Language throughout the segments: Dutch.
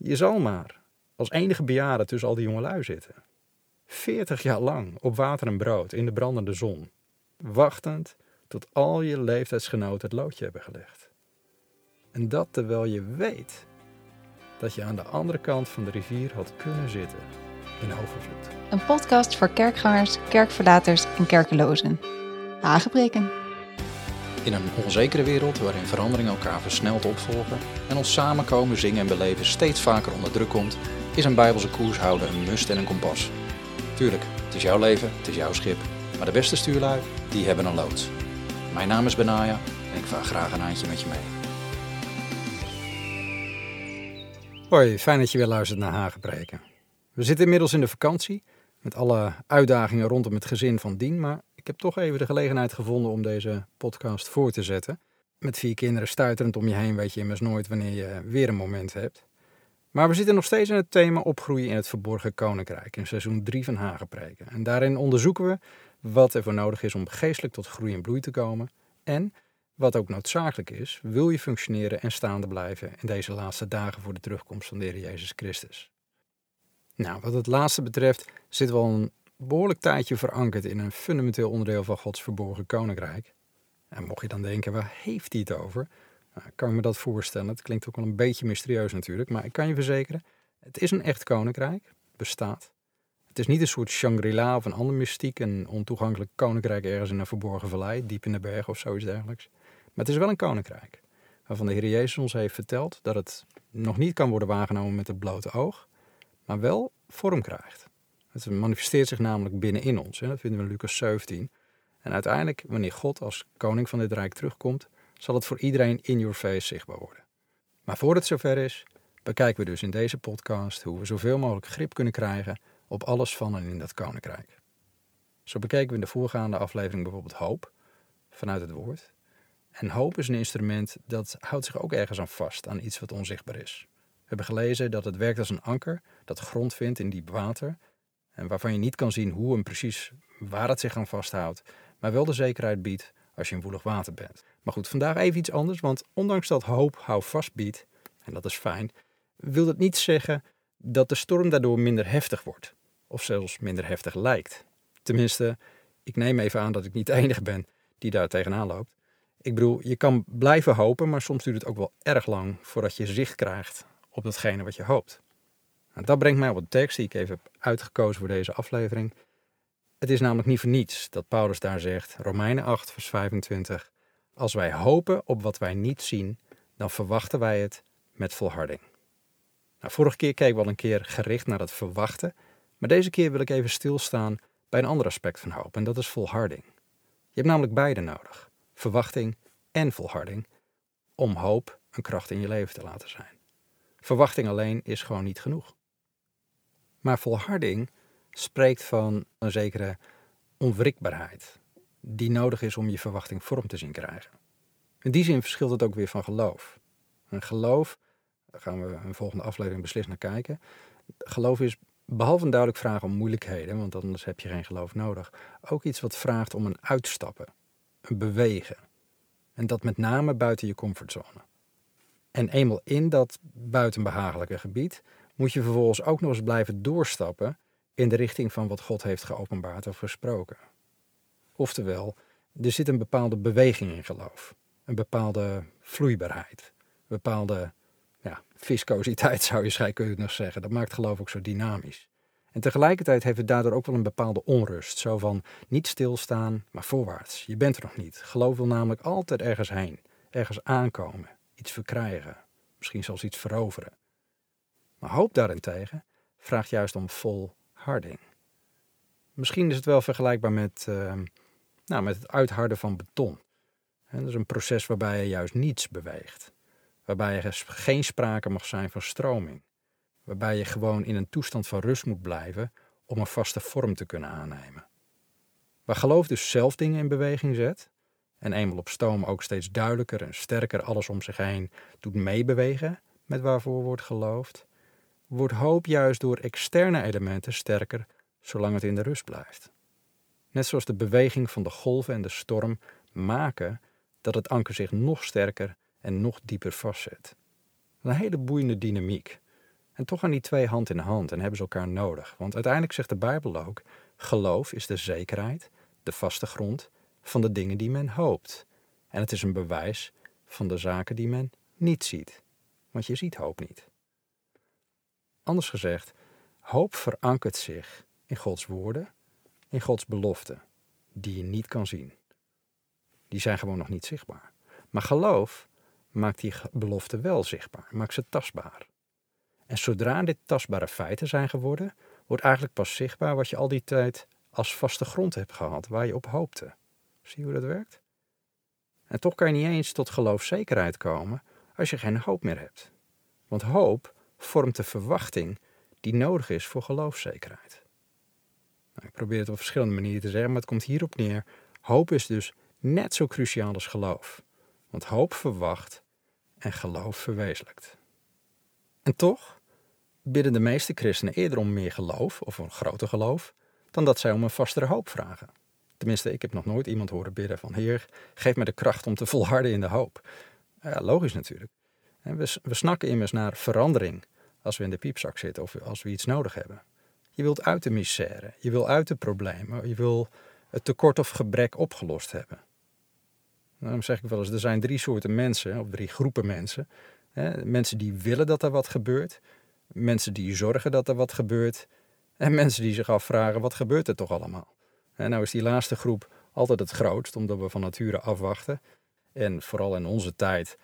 Je zal maar als enige bejaarde tussen al die jongelui zitten. Veertig jaar lang op water en brood in de brandende zon, wachtend tot al je leeftijdsgenoten het loodje hebben gelegd. En dat terwijl je weet dat je aan de andere kant van de rivier had kunnen zitten in overvloed. Een podcast voor kerkgangers, kerkverlaters en kerkelozen. Hagebreken. In een onzekere wereld waarin veranderingen elkaar versneld opvolgen en ons samenkomen, zingen en beleven steeds vaker onder druk komt, is een bijbelse koers houden een must en een kompas. Tuurlijk, het is jouw leven, het is jouw schip, maar de beste stuurlui, die hebben een loods. Mijn naam is Benaya en ik vaar graag een handje met je mee. Hoi, fijn dat je weer luistert naar Hagebreken. We zitten inmiddels in de vakantie met alle uitdagingen rondom het gezin van Dien, maar heb toch even de gelegenheid gevonden om deze podcast voor te zetten. Met vier kinderen stuiterend om je heen weet je immers nooit wanneer je weer een moment hebt. Maar we zitten nog steeds in het thema opgroeien in het verborgen koninkrijk in seizoen 3 van Hagepreken. En daarin onderzoeken we wat er voor nodig is om geestelijk tot groei en bloei te komen en wat ook noodzakelijk is, wil je functioneren en staande blijven in deze laatste dagen voor de terugkomst van de Heer Jezus Christus. Nou, wat het laatste betreft zitten we al een behoorlijk tijdje verankerd in een fundamenteel onderdeel van Gods verborgen koninkrijk. En mocht je dan denken, waar heeft hij het over? Nou, kan ik me dat voorstellen. Het klinkt ook wel een beetje mysterieus natuurlijk, maar ik kan je verzekeren, het is een echt koninkrijk, bestaat. Het is niet een soort Shangri-La of een ander mystiek, een ontoegankelijk koninkrijk ergens in een verborgen vallei, diep in de bergen of zoiets dergelijks. Maar het is wel een koninkrijk, waarvan de Heer Jezus ons heeft verteld dat het nog niet kan worden waargenomen met het blote oog, maar wel vorm krijgt. Het manifesteert zich namelijk binnenin ons. Hè? Dat vinden we in Lucas 17. En uiteindelijk, wanneer God als koning van dit rijk terugkomt, zal het voor iedereen in your face zichtbaar worden. Maar voor het zover is, bekijken we dus in deze podcast hoe we zoveel mogelijk grip kunnen krijgen op alles van en in dat koninkrijk. Zo bekeken we in de voorgaande aflevering bijvoorbeeld hoop vanuit het woord. En hoop is een instrument dat houdt zich ook ergens aan vast, aan iets wat onzichtbaar is. We hebben gelezen dat het werkt als een anker dat grond vindt in diep water en waarvan je niet kan zien hoe en precies waar het zich aan vasthoudt, maar wel de zekerheid biedt als je in woelig water bent. Maar goed, vandaag even iets anders, want ondanks dat hoop houvast biedt, en dat is fijn, wil dat niet zeggen dat de storm daardoor minder heftig wordt, of zelfs minder heftig lijkt. Tenminste, ik neem even aan dat ik niet de enige ben die daar tegenaan loopt. Ik bedoel, je kan blijven hopen, maar soms duurt het ook wel erg lang voordat je zicht krijgt op datgene wat je hoopt. En dat brengt mij op een tekst die ik even heb uitgekozen voor deze aflevering. Het is namelijk niet voor niets dat Paulus daar zegt, Romeinen 8, vers 25. Als wij hopen op wat wij niet zien, dan verwachten wij het met volharding. Nou, vorige keer keek we al een keer gericht naar het verwachten, maar deze keer wil ik even stilstaan bij een ander aspect van hoop, en dat is volharding. Je hebt namelijk beide nodig, verwachting en volharding, om hoop een kracht in je leven te laten zijn. Verwachting alleen is gewoon niet genoeg. Maar volharding spreekt van een zekere onwrikbaarheid, die nodig is om je verwachting vorm te zien krijgen. In die zin verschilt het ook weer van geloof. Een geloof, daar gaan we een volgende aflevering beslist naar kijken. Geloof is behalve een duidelijk vraag om moeilijkheden, want anders heb je geen geloof nodig, ook iets wat vraagt om een uitstappen, een bewegen. En dat met name buiten je comfortzone. En eenmaal in dat buitenbehagelijke gebied moet je vervolgens ook nog eens blijven doorstappen in de richting van wat God heeft geopenbaard of gesproken. Oftewel, er zit een bepaalde beweging in geloof, een bepaalde vloeibaarheid, een bepaalde ja, viscositeit zou je schijn kunnen zeggen. Dat maakt geloof ook zo dynamisch. En tegelijkertijd heeft het daardoor ook wel een bepaalde onrust. Zo van niet stilstaan, maar voorwaarts. Je bent er nog niet. Geloof wil namelijk altijd ergens heen. Ergens aankomen. Iets verkrijgen. Misschien zelfs iets veroveren. Maar hoop daarentegen vraagt juist om volharding. Misschien is het wel vergelijkbaar met, uh, nou, met het uitharden van beton. En dat is een proces waarbij je juist niets beweegt. Waarbij er geen sprake mag zijn van stroming. Waarbij je gewoon in een toestand van rust moet blijven om een vaste vorm te kunnen aannemen. Waar geloof dus zelf dingen in beweging zet, en eenmaal op stoom ook steeds duidelijker en sterker alles om zich heen doet meebewegen met waarvoor wordt geloofd, wordt hoop juist door externe elementen sterker zolang het in de rust blijft. Net zoals de beweging van de golven en de storm maken dat het anker zich nog sterker en nog dieper vastzet. Een hele boeiende dynamiek. En toch gaan die twee hand in hand en hebben ze elkaar nodig. Want uiteindelijk zegt de Bijbel ook: geloof is de zekerheid, de vaste grond van de dingen die men hoopt. En het is een bewijs van de zaken die men niet ziet. Want je ziet hoop niet. Anders gezegd, hoop verankert zich in Gods woorden, in Gods beloften, die je niet kan zien. Die zijn gewoon nog niet zichtbaar. Maar geloof maakt die beloften wel zichtbaar, maakt ze tastbaar. En zodra dit tastbare feiten zijn geworden, wordt eigenlijk pas zichtbaar wat je al die tijd als vaste grond hebt gehad, waar je op hoopte. Zie je hoe dat werkt? En toch kan je niet eens tot geloofzekerheid komen als je geen hoop meer hebt. Want hoop vormt de verwachting die nodig is voor geloofzekerheid. Nou, ik probeer het op verschillende manieren te zeggen, maar het komt hierop neer. Hoop is dus net zo cruciaal als geloof. Want hoop verwacht en geloof verwezenlijkt. En toch bidden de meeste christenen eerder om meer geloof, of een groter geloof, dan dat zij om een vastere hoop vragen. Tenminste, ik heb nog nooit iemand horen bidden van Heer, geef me de kracht om te volharden in de hoop. Ja, logisch natuurlijk. We, snakken immers naar verandering als we in de piepzak zitten of als we iets nodig hebben. Je wilt uit de misère, je wil uit de problemen, je wil het tekort of gebrek opgelost hebben. Daarom zeg ik wel eens, er zijn drie soorten mensen, of drie groepen mensen. Mensen die willen dat er wat gebeurt, mensen die zorgen dat er wat gebeurt en mensen die zich afvragen, wat gebeurt er toch allemaal? Nou is die laatste groep altijd het grootst, omdat we van nature afwachten. En vooral in onze tijd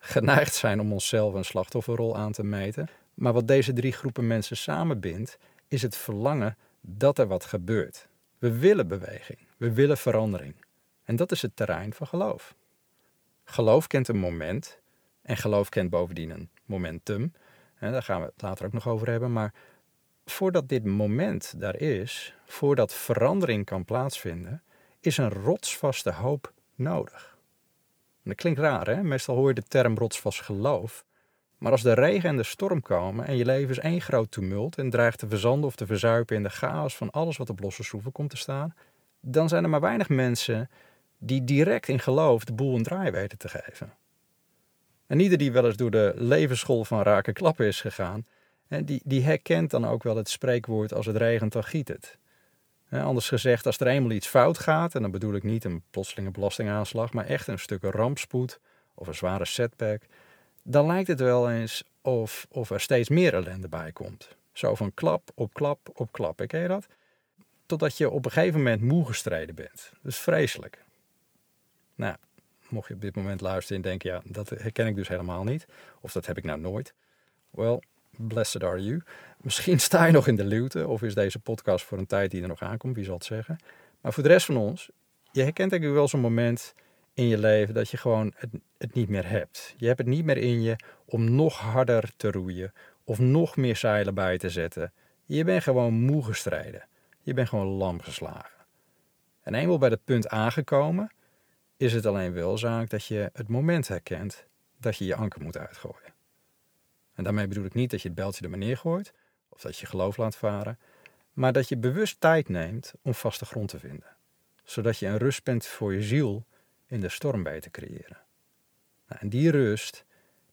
geneigd zijn om onszelf een slachtofferrol aan te meten. Maar wat deze drie groepen mensen samenbindt, is het verlangen dat er wat gebeurt. We willen beweging, we willen verandering. En dat is het terrein van geloof. Geloof kent een moment en geloof kent bovendien een momentum. En daar gaan we het later ook nog over hebben. Maar voordat dit moment daar is, voordat verandering kan plaatsvinden, is een rotsvaste hoop nodig. Dat klinkt raar, hè? Meestal hoor je de term rotsvast geloof. Maar als de regen en de storm komen en je leven is één groot tumult en dreigt te verzanden of te verzuipen in de chaos van alles wat op losse schroeven komt te staan, dan zijn er maar weinig mensen die direct in geloof de boel een draai weten te geven. En ieder die wel eens door de levensschool van raken klappen is gegaan, die, die herkent dan ook wel het spreekwoord als het regent dan giet het. Anders gezegd, als er eenmaal iets fout gaat, en dan bedoel ik niet een plotselinge belastingaanslag, maar echt een stuk rampspoed of een zware setback, dan lijkt het wel eens of, of er steeds meer ellende bij komt. Zo van klap op klap op klap. Ken je dat? Totdat je op een gegeven moment moe gestreden bent. Dat is vreselijk. Nou, mocht je op dit moment luisteren en denken, ja, dat herken ik dus helemaal niet. Of dat heb ik nou nooit. Wel, blessed are you. Misschien sta je nog in de luwte, of is deze podcast voor een tijd die er nog aankomt, wie zal het zeggen. Maar voor de rest van ons, je herkent ik wel zo'n moment in je leven dat je gewoon het, het niet meer hebt. Je hebt het niet meer in je om nog harder te roeien of nog meer zeilen bij te zetten. Je bent gewoon moe gestreden. Je bent gewoon lam geslagen. En eenmaal bij dat punt aangekomen, is het alleen wel zaak dat je het moment herkent dat je je anker moet uitgooien. En daarmee bedoel ik niet dat je het beltje er maar neergooit of dat je geloof laat varen, maar dat je bewust tijd neemt om vaste grond te vinden, zodat je een rustpunt voor je ziel in de storm weet te creëren. Nou, en die rust,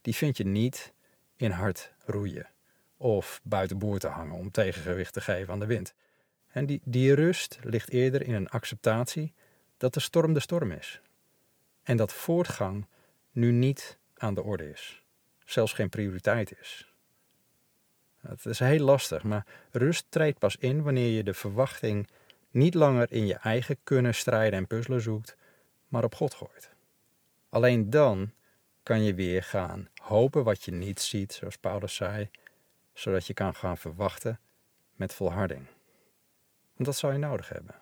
die vind je niet in hard roeien of buiten boord te hangen om tegengewicht te geven aan de wind. En die, die rust ligt eerder in een acceptatie dat de storm de storm is. En dat voortgang nu niet aan de orde is, zelfs geen prioriteit is. Het is heel lastig, maar rust treedt pas in wanneer je de verwachting niet langer in je eigen kunnen strijden en puzzelen zoekt, maar op God gooit. Alleen dan kan je weer gaan hopen wat je niet ziet, zoals Paulus zei, zodat je kan gaan verwachten met volharding. Want dat zou je nodig hebben.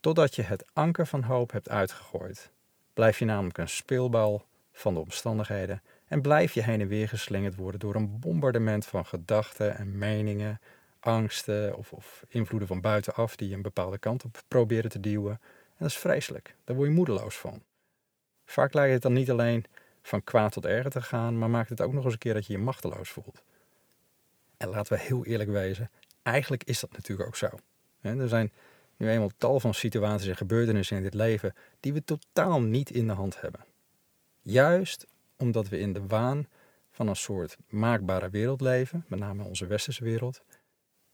Totdat je het anker van hoop hebt uitgegooid, blijf je namelijk een speelbal van de omstandigheden en blijf je heen en weer geslingerd worden door een bombardement van gedachten en meningen, angsten of, of invloeden van buitenaf die je een bepaalde kant op proberen te duwen dat is vreselijk. Daar word je moedeloos van. Vaak lijkt het dan niet alleen van kwaad tot erger te gaan, maar maakt het ook nog eens een keer dat je je machteloos voelt. En laten we heel eerlijk wezen, eigenlijk is dat natuurlijk ook zo. Er zijn nu eenmaal tal van situaties en gebeurtenissen in dit leven die we totaal niet in de hand hebben. Juist omdat we in de waan van een soort maakbare wereld leven, met name onze westerse wereld,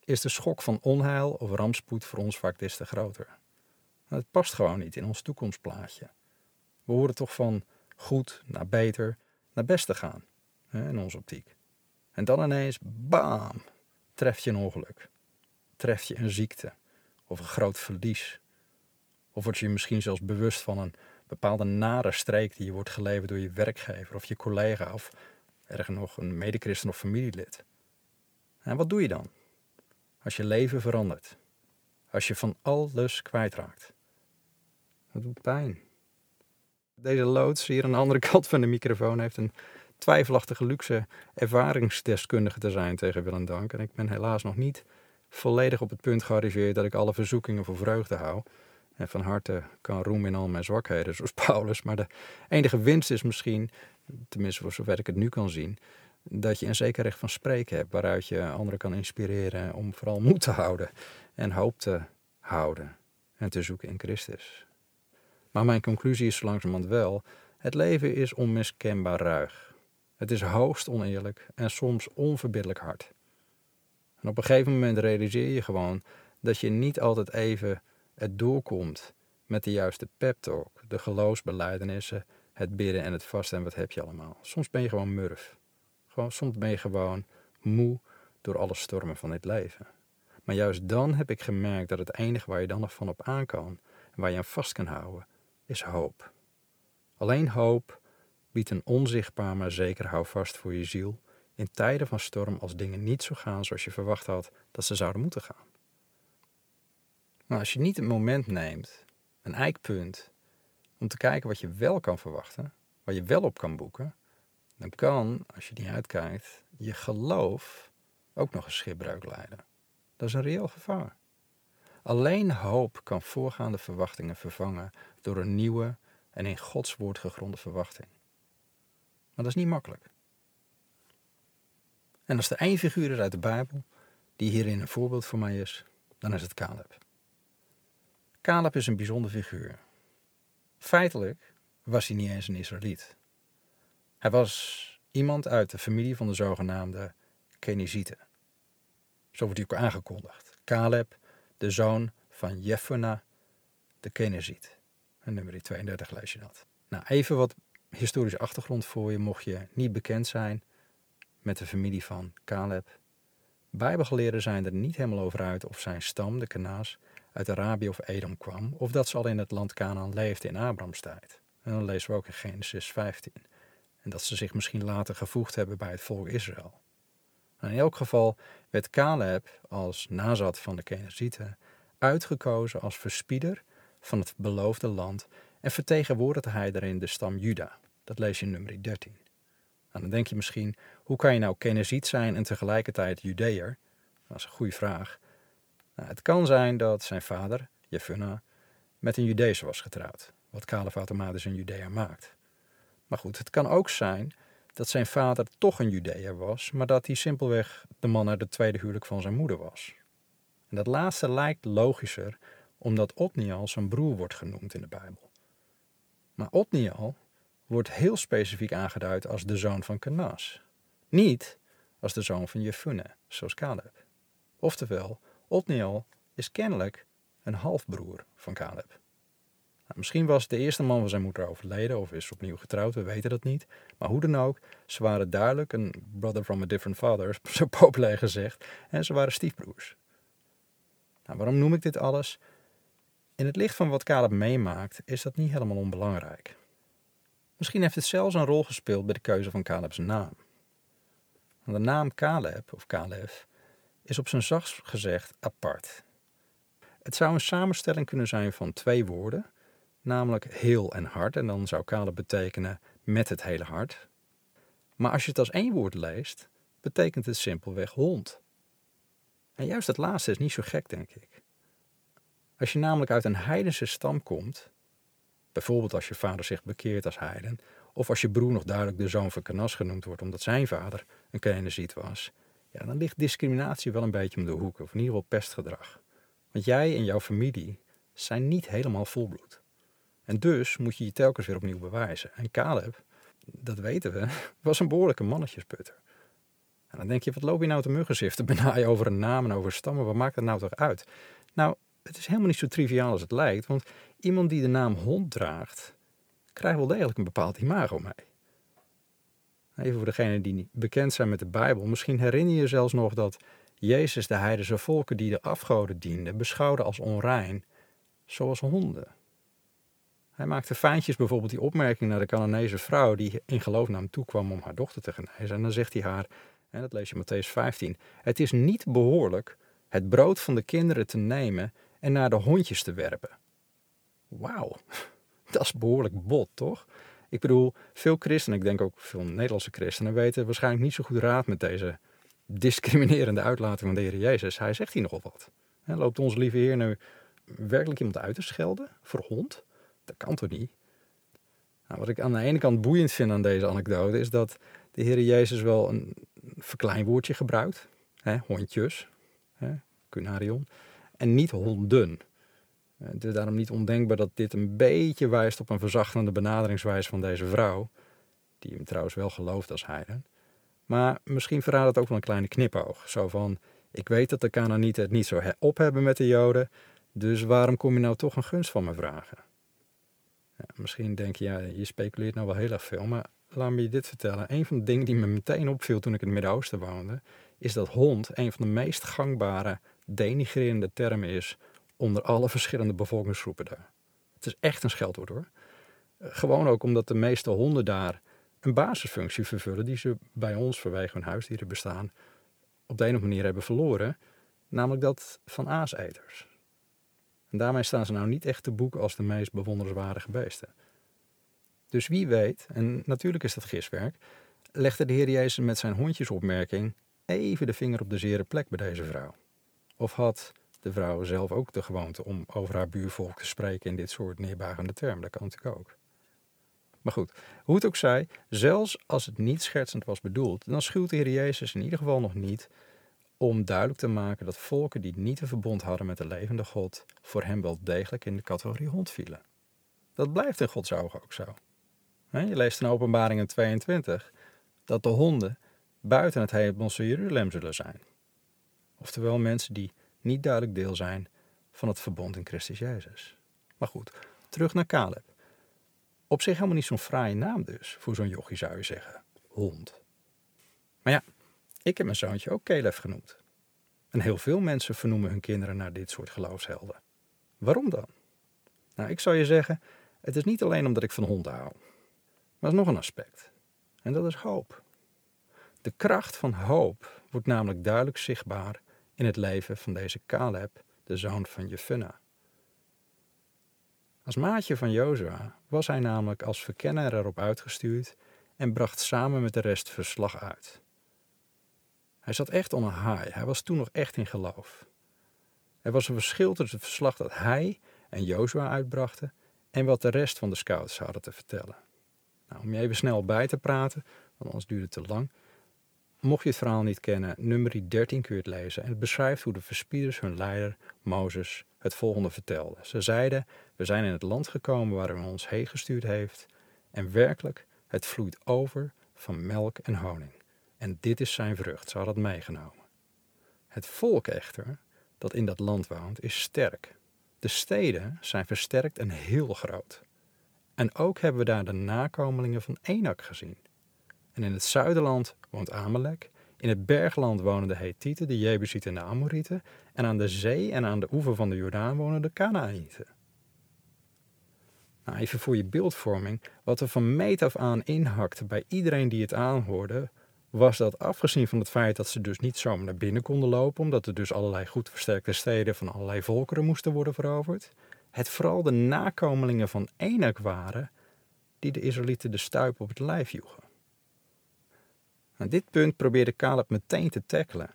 is de schok van onheil of rampspoed voor ons vaak des te groter. Het past gewoon niet in ons toekomstplaatje. We horen toch van goed naar beter naar best te gaan, in onze optiek. En dan ineens, bam, treft je een ongeluk. Treft je een ziekte of een groot verlies. Of word je misschien zelfs bewust van een bepaalde nare streek die je wordt geleverd door je werkgever of je collega of erger nog een medechristen of familielid. En wat doe je dan? Als je leven verandert. Als je van alles kwijtraakt. Dat doet pijn. Deze loods hier aan de andere kant van de microfoon heeft een twijfelachtige luxe ervaringsdeskundige te zijn tegen Willem Dank. En ik ben helaas nog niet volledig op het punt gearriveerd dat ik alle verzoekingen voor vreugde hou. En van harte kan roemen in al mijn zwakheden, zoals Paulus. Maar de enige winst is misschien, tenminste voor zover ik het nu kan zien, dat je een zeker recht van spreken hebt, waaruit je anderen kan inspireren om vooral moed te houden en hoop te houden en te zoeken in Christus. Maar mijn conclusie is langzamerhand wel, het leven is onmiskenbaar ruig. Het is hoogst oneerlijk en soms onverbiddelijk hard. En op een gegeven moment realiseer je gewoon dat je niet altijd even het doorkomt met de juiste pep talk, de geloofsbelijdenissen, het bidden en het vasten en wat heb je allemaal. Soms ben je gewoon murf. Gewoon, soms ben je gewoon moe door alle stormen van dit leven. Maar juist dan heb ik gemerkt dat het enige waar je dan nog van op aan kan en waar je aan vast kan houden, is hoop. Alleen hoop biedt een onzichtbaar maar zeker houvast voor je ziel in tijden van storm als dingen niet zo gaan zoals je verwacht had dat ze zouden moeten gaan. Maar als je niet het moment neemt, een eikpunt, om te kijken wat je wel kan verwachten, waar je wel op kan boeken, dan kan, als je niet uitkijkt, je geloof ook nog een schipbreuk leiden. Dat is een reëel gevaar. Alleen hoop kan voorgaande verwachtingen vervangen door een nieuwe en in Gods woord gegronde verwachting. Maar dat is niet makkelijk. En als er één figuur is uit de Bijbel die hierin een voorbeeld voor mij is, dan is het Caleb. Caleb is een bijzonder figuur. Feitelijk was hij niet eens een Israëliet. Hij was iemand uit de familie van de zogenaamde Kenizieten. Zo wordt hij ook aangekondigd. Caleb, de zoon van Jephunneh, de Keniziet. En nummer 32 lees je dat. Nou, even wat historische achtergrond voor je, mocht je niet bekend zijn met de familie van Caleb. Bijbelgeleerden zijn er niet helemaal over uit of zijn stam, de Kanaas, uit Arabië of Edom kwam, of dat ze al in het land Canaan leefden in Abrams tijd. En dan lezen we ook in Genesis 15. En dat ze zich misschien later gevoegd hebben bij het volk Israël. in elk geval werd Caleb als nazat van de Kenazieten uitgekozen als verspieder van het beloofde land en vertegenwoordigde hij daarin de stam Juda. Dat lees je in nummer 13. Nou, dan denk je misschien, hoe kan je nou Kenaziet zijn en tegelijkertijd Judeër? Dat is een goede vraag. Nou, het kan zijn dat zijn vader, Jefuna, met een Judeese was getrouwd, wat Caleb automatisch een Judea maakt. Maar goed, het kan ook zijn dat zijn vader toch een Judea was, maar dat hij simpelweg de man uit het tweede huwelijk van zijn moeder was. En dat laatste lijkt logischer, omdat Otniel zijn broer wordt genoemd in de Bijbel. Maar Otniel wordt heel specifiek aangeduid als de zoon van Kenas. Niet als de zoon van Jefune, zoals Caleb. Oftewel, Otniel is kennelijk een halfbroer van Caleb. Nou, misschien was de eerste man van zijn moeder overleden of is opnieuw getrouwd, we weten dat niet. Maar hoe dan ook, ze waren duidelijk een brother from a different father, zo populair gezegd, en ze waren stiefbroers. Nou, waarom noem ik dit alles? In het licht van wat Caleb meemaakt, is dat niet helemaal onbelangrijk. Misschien heeft het zelfs een rol gespeeld bij de keuze van Caleb's naam. De naam Caleb, of Caleb, is op zijn zachtst gezegd apart. Het zou een samenstelling kunnen zijn van twee woorden, namelijk heel en hard, en dan zou Caleb betekenen met het hele hart. Maar als je het als één woord leest, betekent het simpelweg hond. En juist het laatste is niet zo gek, denk ik. Als je namelijk uit een heidense stam komt, bijvoorbeeld als je vader zich bekeert als heiden, of als je broer nog duidelijk de zoon van Canas genoemd wordt omdat zijn vader een Keneziet was, ja, dan ligt discriminatie wel een beetje om de hoek, of in ieder geval pestgedrag. Want jij en jouw familie zijn niet helemaal volbloed. En dus moet je je telkens weer opnieuw bewijzen. En Caleb, dat weten we, was een behoorlijke mannetjesputter. En dan denk je, wat loop je nou te muggenziften benaaien over een naam en over stammen? Wat maakt dat nou toch uit? Nou, het is helemaal niet zo triviaal als het lijkt, want iemand die de naam hond draagt, krijgt wel degelijk een bepaald imago mee. Even voor degenen die niet bekend zijn met de Bijbel, misschien herinner je je zelfs nog dat Jezus de heidense volken die de afgoden dienden beschouwde als onrein, zoals honden. Hij maakte fijntjes bijvoorbeeld die opmerking naar de Canaanese vrouw die in geloof naar hem toe kwam om haar dochter te genezen. En dan zegt hij haar, en dat lees je Matthäus 15, het is niet behoorlijk het brood van de kinderen te nemen en naar de hondjes te werpen. Wauw, dat is behoorlijk bot, toch? Ik bedoel, veel christenen, ik denk ook veel Nederlandse christenen, weten waarschijnlijk niet zo goed raad met deze discriminerende uitlating van de Heer Jezus. Hij zegt hier nogal wat. loopt onze lieve Heer nu werkelijk iemand uit te schelden voor hond? Dat kan toch niet? Nou, wat ik aan de ene kant boeiend vind aan deze anekdote is dat de Heer Jezus wel een verkleinwoordje gebruikt. Hondjes, cunarion. En niet honden. Eh, het is daarom niet ondenkbaar dat dit een beetje wijst op een verzachtende benaderingswijze van deze vrouw. Die hem trouwens wel gelooft als heiden. Maar misschien verraadt het ook wel een kleine knipoog. Zo van, ik weet dat de Canaanieten het niet zo op hebben met de Joden. Dus waarom kom je nou toch een gunst van me vragen? Ja, misschien denk je, ja, je speculeert nou wel heel erg veel. Maar laat me je dit vertellen. Een van de dingen die me meteen opviel toen ik in het Midden-Oosten woonde. Is dat hond een van de meest gangbare denigrerende termen is onder alle verschillende bevolkingsgroepen daar. Het is echt een scheldwoord hoor. Eh, gewoon ook omdat de meeste honden daar een basisfunctie vervullen die ze bij ons vanwege hun huisdieren bestaan op de een of andere manier hebben verloren, namelijk dat van aaseters. En daarmee staan ze nou niet echt te boek als de meest bewonderenswaardige beesten. Dus wie weet, en natuurlijk is dat giswerk, legde de Heer Jezus met zijn hondjesopmerking even de vinger op de zere plek bij deze vrouw. Of had de vrouw zelf ook de gewoonte om over haar buurvolk te spreken in dit soort neerbagende termen? Dat kan natuurlijk ook. Maar goed, hoe het ook zij, zelfs als het niet schertsend was bedoeld, dan schuwt de Heer Jezus in ieder geval nog niet om duidelijk te maken dat volken die niet een verbond hadden met de levende God, voor hem wel degelijk in de categorie hond vielen. Dat blijft in Gods ogen ook zo. Je leest in Openbaringen 22 dat de honden buiten het hemelse Jeruzalem zullen zijn. Oftewel mensen die niet duidelijk deel zijn van het verbond in Christus Jezus. Maar goed, terug naar Caleb. Op zich helemaal niet zo'n fraaie naam dus, voor zo'n jochie zou je zeggen. Hond. Maar ja, ik heb mijn zoontje ook Caleb genoemd. En heel veel mensen vernoemen hun kinderen naar dit soort geloofshelden. Waarom dan? Nou, ik zou je zeggen, het is niet alleen omdat ik van honden hou. Maar er is nog een aspect. En dat is hoop. De kracht van hoop wordt namelijk duidelijk zichtbaar in het leven van deze Caleb, de zoon van Jefuna. Als maatje van Jozua was hij namelijk als verkenner erop uitgestuurd en bracht samen met de rest verslag uit. Hij zat echt on een high, hij was toen nog echt in geloof. Er was een verschil tussen het verslag dat hij en Jozua uitbrachten en wat de rest van de scouts hadden te vertellen. Nou, om je even snel bij te praten, want anders duurt het te lang. Mocht je het verhaal niet kennen, nummer 13 kun je het lezen. En het beschrijft hoe de verspieders hun leider, Mozes, het volgende vertelden. Ze zeiden, we zijn in het land gekomen waar hij ons heen gestuurd heeft. En werkelijk, het vloeit over van melk en honing. En dit is zijn vrucht, ze hadden het meegenomen. Het volk echter, dat in dat land woont, is sterk. De steden zijn versterkt en heel groot. En ook hebben we daar de nakomelingen van Enak gezien. En in het zuiderland woont Amalek. In het bergland wonen de Hethieten, de Jebusieten en de Amorieten. En aan de zee en aan de oever van de Jordaan wonen de Kanaanieten. Nou, even voor je beeldvorming. Wat er van meet af aan inhakte bij iedereen die het aanhoorde, was dat afgezien van het feit dat ze dus niet zomaar naar binnen konden lopen, omdat er dus allerlei goed versterkte steden van allerlei volkeren moesten worden veroverd, het vooral de nakomelingen van Enak waren die de Israëlieten de stuip op het lijf joegen. Aan dit punt probeerde Caleb meteen te tackelen.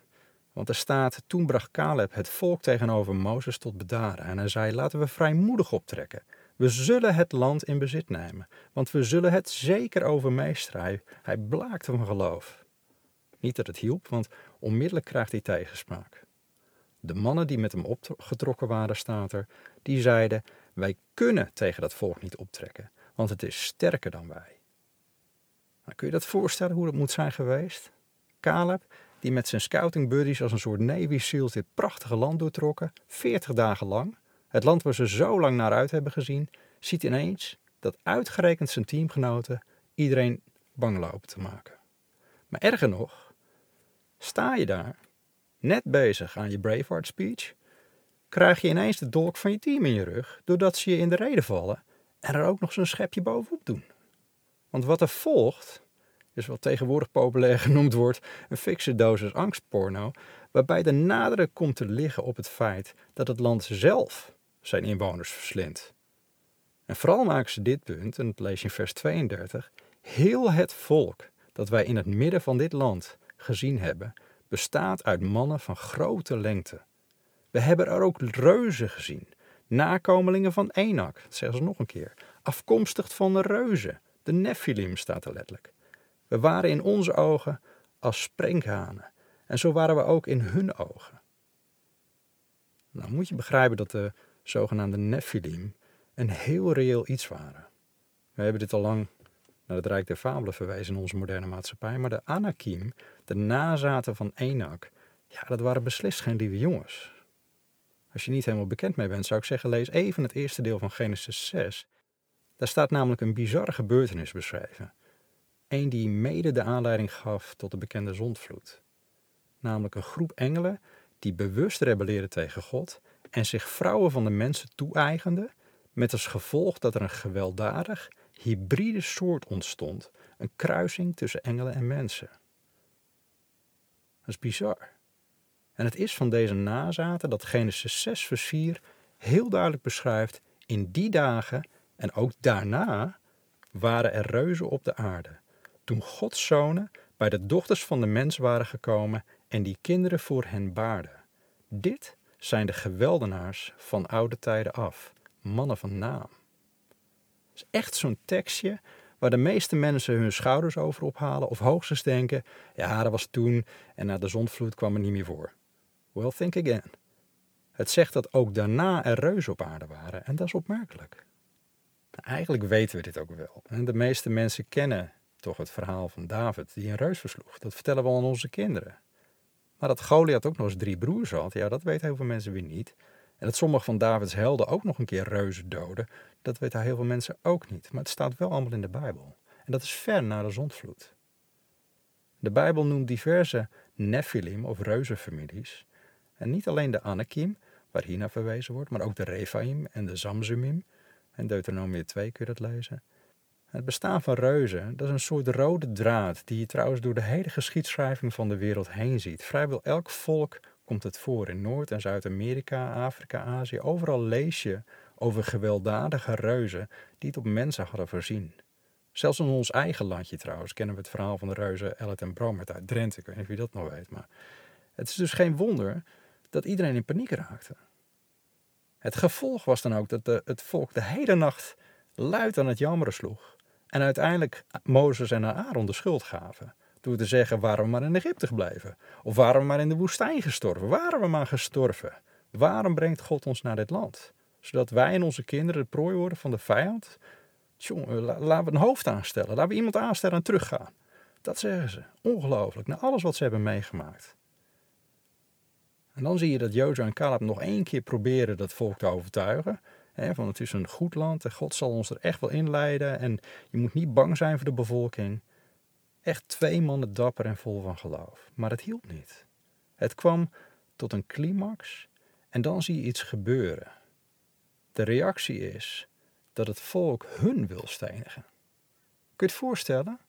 Want er staat, toen bracht Caleb het volk tegenover Mozes tot bedaren. En hij zei, laten we vrijmoedig optrekken. We zullen het land in bezit nemen, want we zullen het zeker overmeesteren. Hij blaakte van geloof. Niet dat het hielp, want onmiddellijk krijgt hij tegenspraak. De mannen die met hem opgetrokken waren, staat er, die zeiden, wij kunnen tegen dat volk niet optrekken, want het is sterker dan wij. Kun je dat voorstellen hoe dat moet zijn geweest? Caleb, die met zijn scouting buddies als een soort Navy SEALs dit prachtige land doortrokken, 40 dagen lang, het land waar ze zo lang naar uit hebben gezien, ziet ineens dat uitgerekend zijn teamgenoten iedereen bang lopen te maken. Maar erger nog, sta je daar, net bezig aan je Braveheart speech, krijg je ineens de dolk van je team in je rug, doordat ze je in de reden vallen en er ook nog zo'n schepje bovenop doen. Want wat er volgt, is wat tegenwoordig populair genoemd wordt een fikse dosis angstporno, waarbij de nadruk komt te liggen op het feit dat het land zelf zijn inwoners verslindt. En vooral maken ze dit punt, en dat lees je in vers 32, heel het volk dat wij in het midden van dit land gezien hebben, bestaat uit mannen van grote lengte. We hebben er ook reuzen gezien, nakomelingen van Enak, dat zeggen ze nog een keer, afkomstig van de reuzen. De Nephilim staat er letterlijk. We waren in onze ogen als sprinkhanen. En zo waren we ook in hun ogen. Nou moet je begrijpen dat de zogenaamde Nephilim een heel reëel iets waren. We hebben dit al lang naar het Rijk der Fabelen verwezen in onze moderne maatschappij. Maar de Anakim, de nazaten van Enak, ja, dat waren beslist geen lieve jongens. Als je niet helemaal bekend mee bent, zou ik zeggen, lees even het eerste deel van Genesis 6. Daar staat namelijk een bizarre gebeurtenis beschreven. Eén die mede de aanleiding gaf tot de bekende zondvloed. Namelijk een groep engelen die bewust rebelleerden tegen God en zich vrouwen van de mensen toe-eigenden, met als gevolg dat er een gewelddadig, hybride soort ontstond, een kruising tussen engelen en mensen. Dat is bizar. En het is van deze nazaten dat Genesis 6 vers 4 heel duidelijk beschrijft, in die dagen en ook daarna waren er reuzen op de aarde, toen Gods zonen bij de dochters van de mens waren gekomen en die kinderen voor hen baarden. Dit zijn de geweldenaars van oude tijden af, mannen van naam. Het is echt zo'n tekstje waar de meeste mensen hun schouders over ophalen of hoogstens denken, ja, dat was toen en na de zondvloed kwam er niet meer voor. Well, think again. Het zegt dat ook daarna er reuzen op aarde waren en dat is opmerkelijk. Eigenlijk weten we dit ook wel. De meeste mensen kennen toch het verhaal van David die een reus versloeg. Dat vertellen we al aan onze kinderen. Maar dat Goliath ook nog eens drie broers had, ja, dat weten heel veel mensen weer niet. En dat sommige van Davids helden ook nog een keer reuzen doden, dat weten heel veel mensen ook niet. Maar het staat wel allemaal in de Bijbel. En dat is ver na de zondvloed. De Bijbel noemt diverse Nephilim of reuzenfamilies. En niet alleen de Anakim, waar hier naar verwezen wordt, maar ook de Rephaim en de Zamzumim. En Deuteronomie 2 kun je dat lezen. Het bestaan van reuzen, dat is een soort rode draad die je trouwens door de hele geschiedschrijving van de wereld heen ziet. Vrijwel elk volk komt het voor in Noord- en Zuid-Amerika, Afrika, Azië. Overal lees je over gewelddadige reuzen die het op mensen hadden voorzien. Zelfs in ons eigen landje trouwens kennen we het verhaal van de reuzen Ellet en Bromert uit Drenthe. Ik weet niet of je dat nog weet, maar het is dus geen wonder dat iedereen in paniek raakte. Het gevolg was dan ook dat het volk de hele nacht luid aan het jammeren sloeg. En uiteindelijk Mozes en Aaron de schuld gaven. Door te zeggen, waarom we maar in Egypte gebleven? Of waarom we maar in de woestijn gestorven? Waarom we maar gestorven? Waarom brengt God ons naar dit land? Zodat wij en onze kinderen de prooi worden van de vijand? Tjonge, laten we een hoofd aanstellen. Laten we iemand aanstellen en teruggaan. Dat zeggen ze. Ongelooflijk. Na alles wat ze hebben meegemaakt. En dan zie je dat Jozua en Caleb nog één keer proberen dat volk te overtuigen. Hè, van het is een goed land en God zal ons er echt wel inleiden. En je moet niet bang zijn voor de bevolking. Echt twee mannen dapper en vol van geloof. Maar het hielp niet. Het kwam tot een climax en dan zie je iets gebeuren. De reactie is dat het volk hun wil stenigen. Kun je het voorstellen?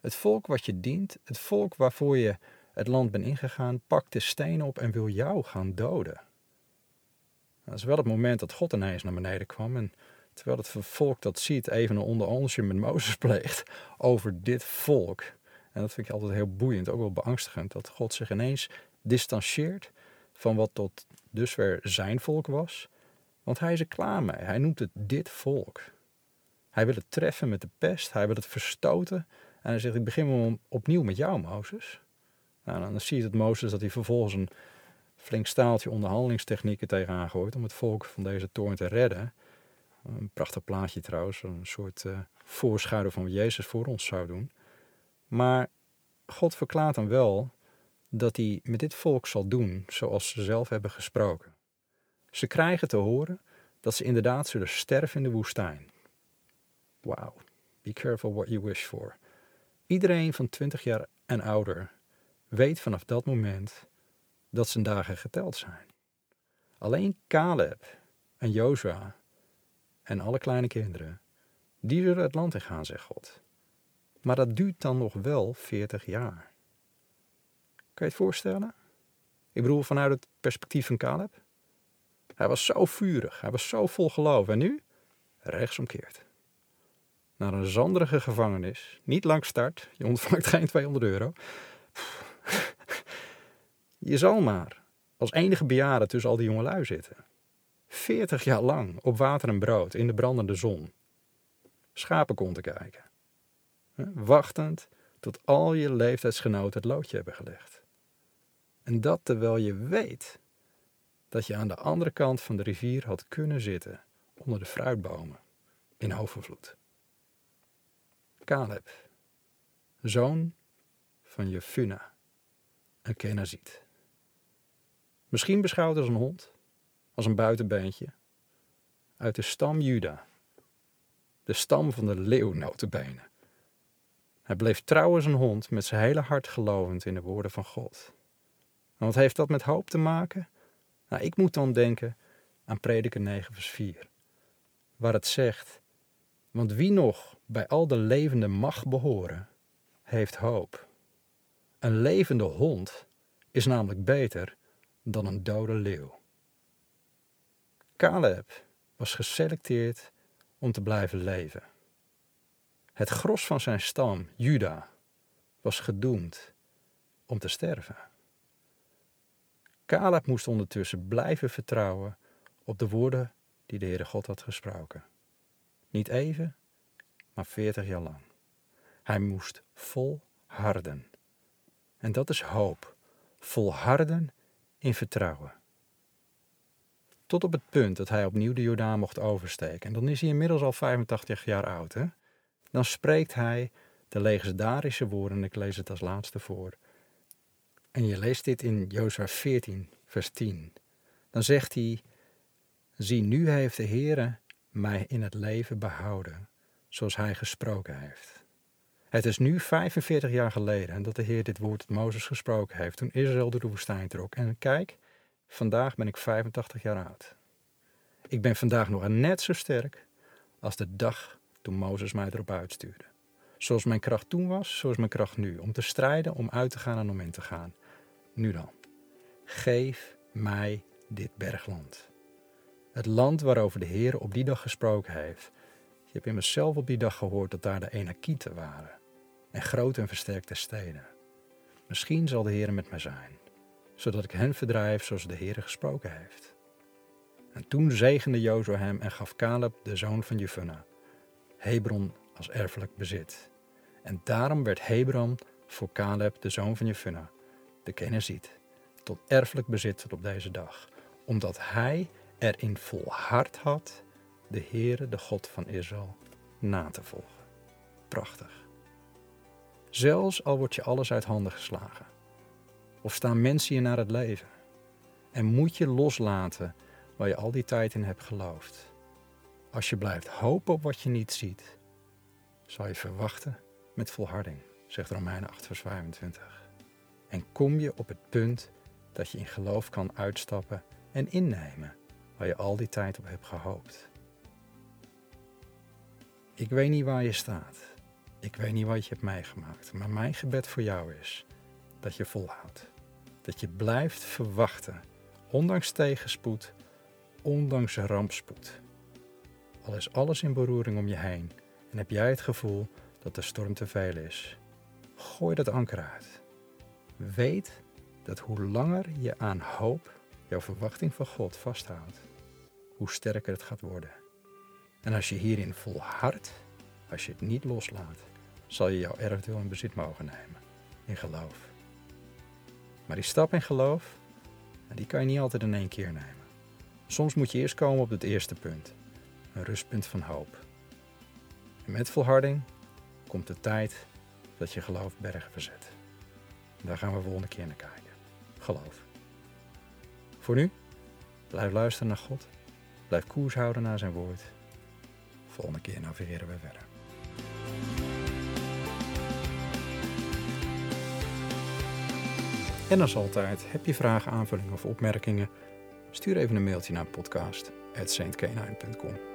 Het volk wat je dient, het volk waarvoor je het land bent ingegaan, pakt de steen op en wil jou gaan doden. Dat is wel het moment dat God ineens naar beneden kwam en terwijl het volk dat ziet, even een onderonsje met Mozes pleegt over dit volk. En dat vind ik altijd heel boeiend, ook wel beangstigend, dat God zich ineens distancieert van wat tot dusver zijn volk was. Want hij is er klaar mee. Hij noemt het dit volk. Hij wil het treffen met de pest, hij wil het verstoten. En hij zegt, ik begin opnieuw met jou, Mozes. Nou, dan zie je dat Mozes dat hij vervolgens een flink staaltje onderhandelingstechnieken tegenaan gooit om het volk van deze toorn te redden. Een prachtig plaatje trouwens, een soort uh, voorschaduw van wat Jezus voor ons zou doen. Maar God verklaart dan wel dat hij met dit volk zal doen zoals ze zelf hebben gesproken. Ze krijgen te horen dat ze inderdaad zullen sterven in de woestijn. Wow, be careful what you wish for. Iedereen van 20 jaar en ouder weet vanaf dat moment dat zijn dagen geteld zijn. Alleen Caleb en Jozua en alle kleine kinderen, die zullen het land in gaan, zegt God. Maar dat duurt dan nog wel 40 jaar. Kan je het voorstellen? Ik bedoel, vanuit het perspectief van Caleb. Hij was zo vurig, hij was zo vol geloof. En nu? Rechtsomkeerd. Naar een zanderige gevangenis, niet lang start, je ontvangt geen 200 euro. Je zal maar als enige bejaarde tussen al die jongelui zitten. 40 jaar lang op water en brood in de brandende zon. Schapen te kijken. Wachtend tot al je leeftijdsgenoten het loodje hebben gelegd. En dat terwijl je weet dat je aan de andere kant van de rivier had kunnen zitten onder de fruitbomen in overvloed. Caleb, zoon van Jefuna, een Kenaziet. Misschien beschouwd als een hond, als een buitenbeentje, uit de stam Juda, de stam van de leeuw. Hij bleef trouw als een hond, met zijn hele hart gelovend in de woorden van God. En wat heeft dat met hoop te maken? Nou, ik moet dan denken aan Prediker 9 vers 4, waar het zegt, want wie nog bij al de levende mag behoren, heeft hoop. Een levende hond is namelijk beter dan een dode leeuw. Caleb was geselecteerd om te blijven leven. Het gros van zijn stam, Juda, was gedoemd om te sterven. Caleb moest ondertussen blijven vertrouwen op de woorden die de Heere God had gesproken. Niet even, maar veertig jaar lang. Hij moest volharden. En dat is hoop. Volharden in vertrouwen. Tot op het punt dat hij opnieuw de Jordaan mocht oversteken. En dan is hij inmiddels al 85 jaar oud. Hè? Dan spreekt hij de legendarische woorden, en ik lees het als laatste voor. En je leest dit in Jozua 14, vers 10. Dan zegt hij, zie nu heeft de Heere mij in het leven behouden, zoals hij gesproken heeft. Het is nu 45 jaar geleden dat de Heer dit woord tot Mozes gesproken heeft, toen Israël door de woestijn trok. En kijk, vandaag ben ik 85 jaar oud. Ik ben vandaag nog net zo sterk als de dag toen Mozes mij erop uitstuurde. Zoals mijn kracht toen was, zo is mijn kracht nu. Om te strijden, om uit te gaan en om in te gaan. Nu dan. Geef mij dit bergland. Het land waarover de Heer op die dag gesproken heeft. Je hebt immers zelf op die dag gehoord dat daar de Enakieten waren en grote en versterkte steden. Misschien zal de Heer met mij zijn, zodat ik hen verdrijf zoals de Heer gesproken heeft. En toen zegende Jozua hem en gaf Caleb, de zoon van Jefuna, Hebron als erfelijk bezit. En daarom werd Hebron voor Caleb, de zoon van Jefuna, de Keneziet, tot erfelijk bezit tot op deze dag, omdat hij erin volhard had de Heere, de God van Israël, na te volgen. Prachtig. Zelfs al wordt je alles uit handen geslagen. Of staan mensen je naar het leven. En moet je loslaten waar je al die tijd in hebt geloofd. Als je blijft hopen op wat je niet ziet, zal je verwachten met volharding, zegt Romeinen 8 vers 25. En kom je op het punt dat je in geloof kan uitstappen en innemen waar je al die tijd op hebt gehoopt. Ik weet niet waar je staat. Ik weet niet wat je hebt meegemaakt, maar mijn gebed voor jou is dat je volhoudt. Dat je blijft verwachten, ondanks tegenspoed, ondanks rampspoed. Al is alles in beroering om je heen en heb jij het gevoel dat de storm te veel is, gooi dat anker uit. Weet dat hoe langer je aan hoop, jouw verwachting van God vasthoudt, hoe sterker het gaat worden. En als je hierin volhardt, als je het niet loslaat, zal je jouw erfdeel in bezit mogen nemen. In geloof. Maar die stap in geloof, die kan je niet altijd in één keer nemen. Soms moet je eerst komen op het eerste punt. een rustpunt van hoop. En met volharding komt de tijd dat je geloof bergen verzet. Daar gaan we volgende keer naar kijken. Geloof. Voor nu, blijf luisteren naar God. Blijf koers houden naar zijn woord. Volgende keer navigeren we verder. En als altijd, heb je vragen, aanvullingen of opmerkingen? Stuur even een mailtje naar podcast.saintkenine.com.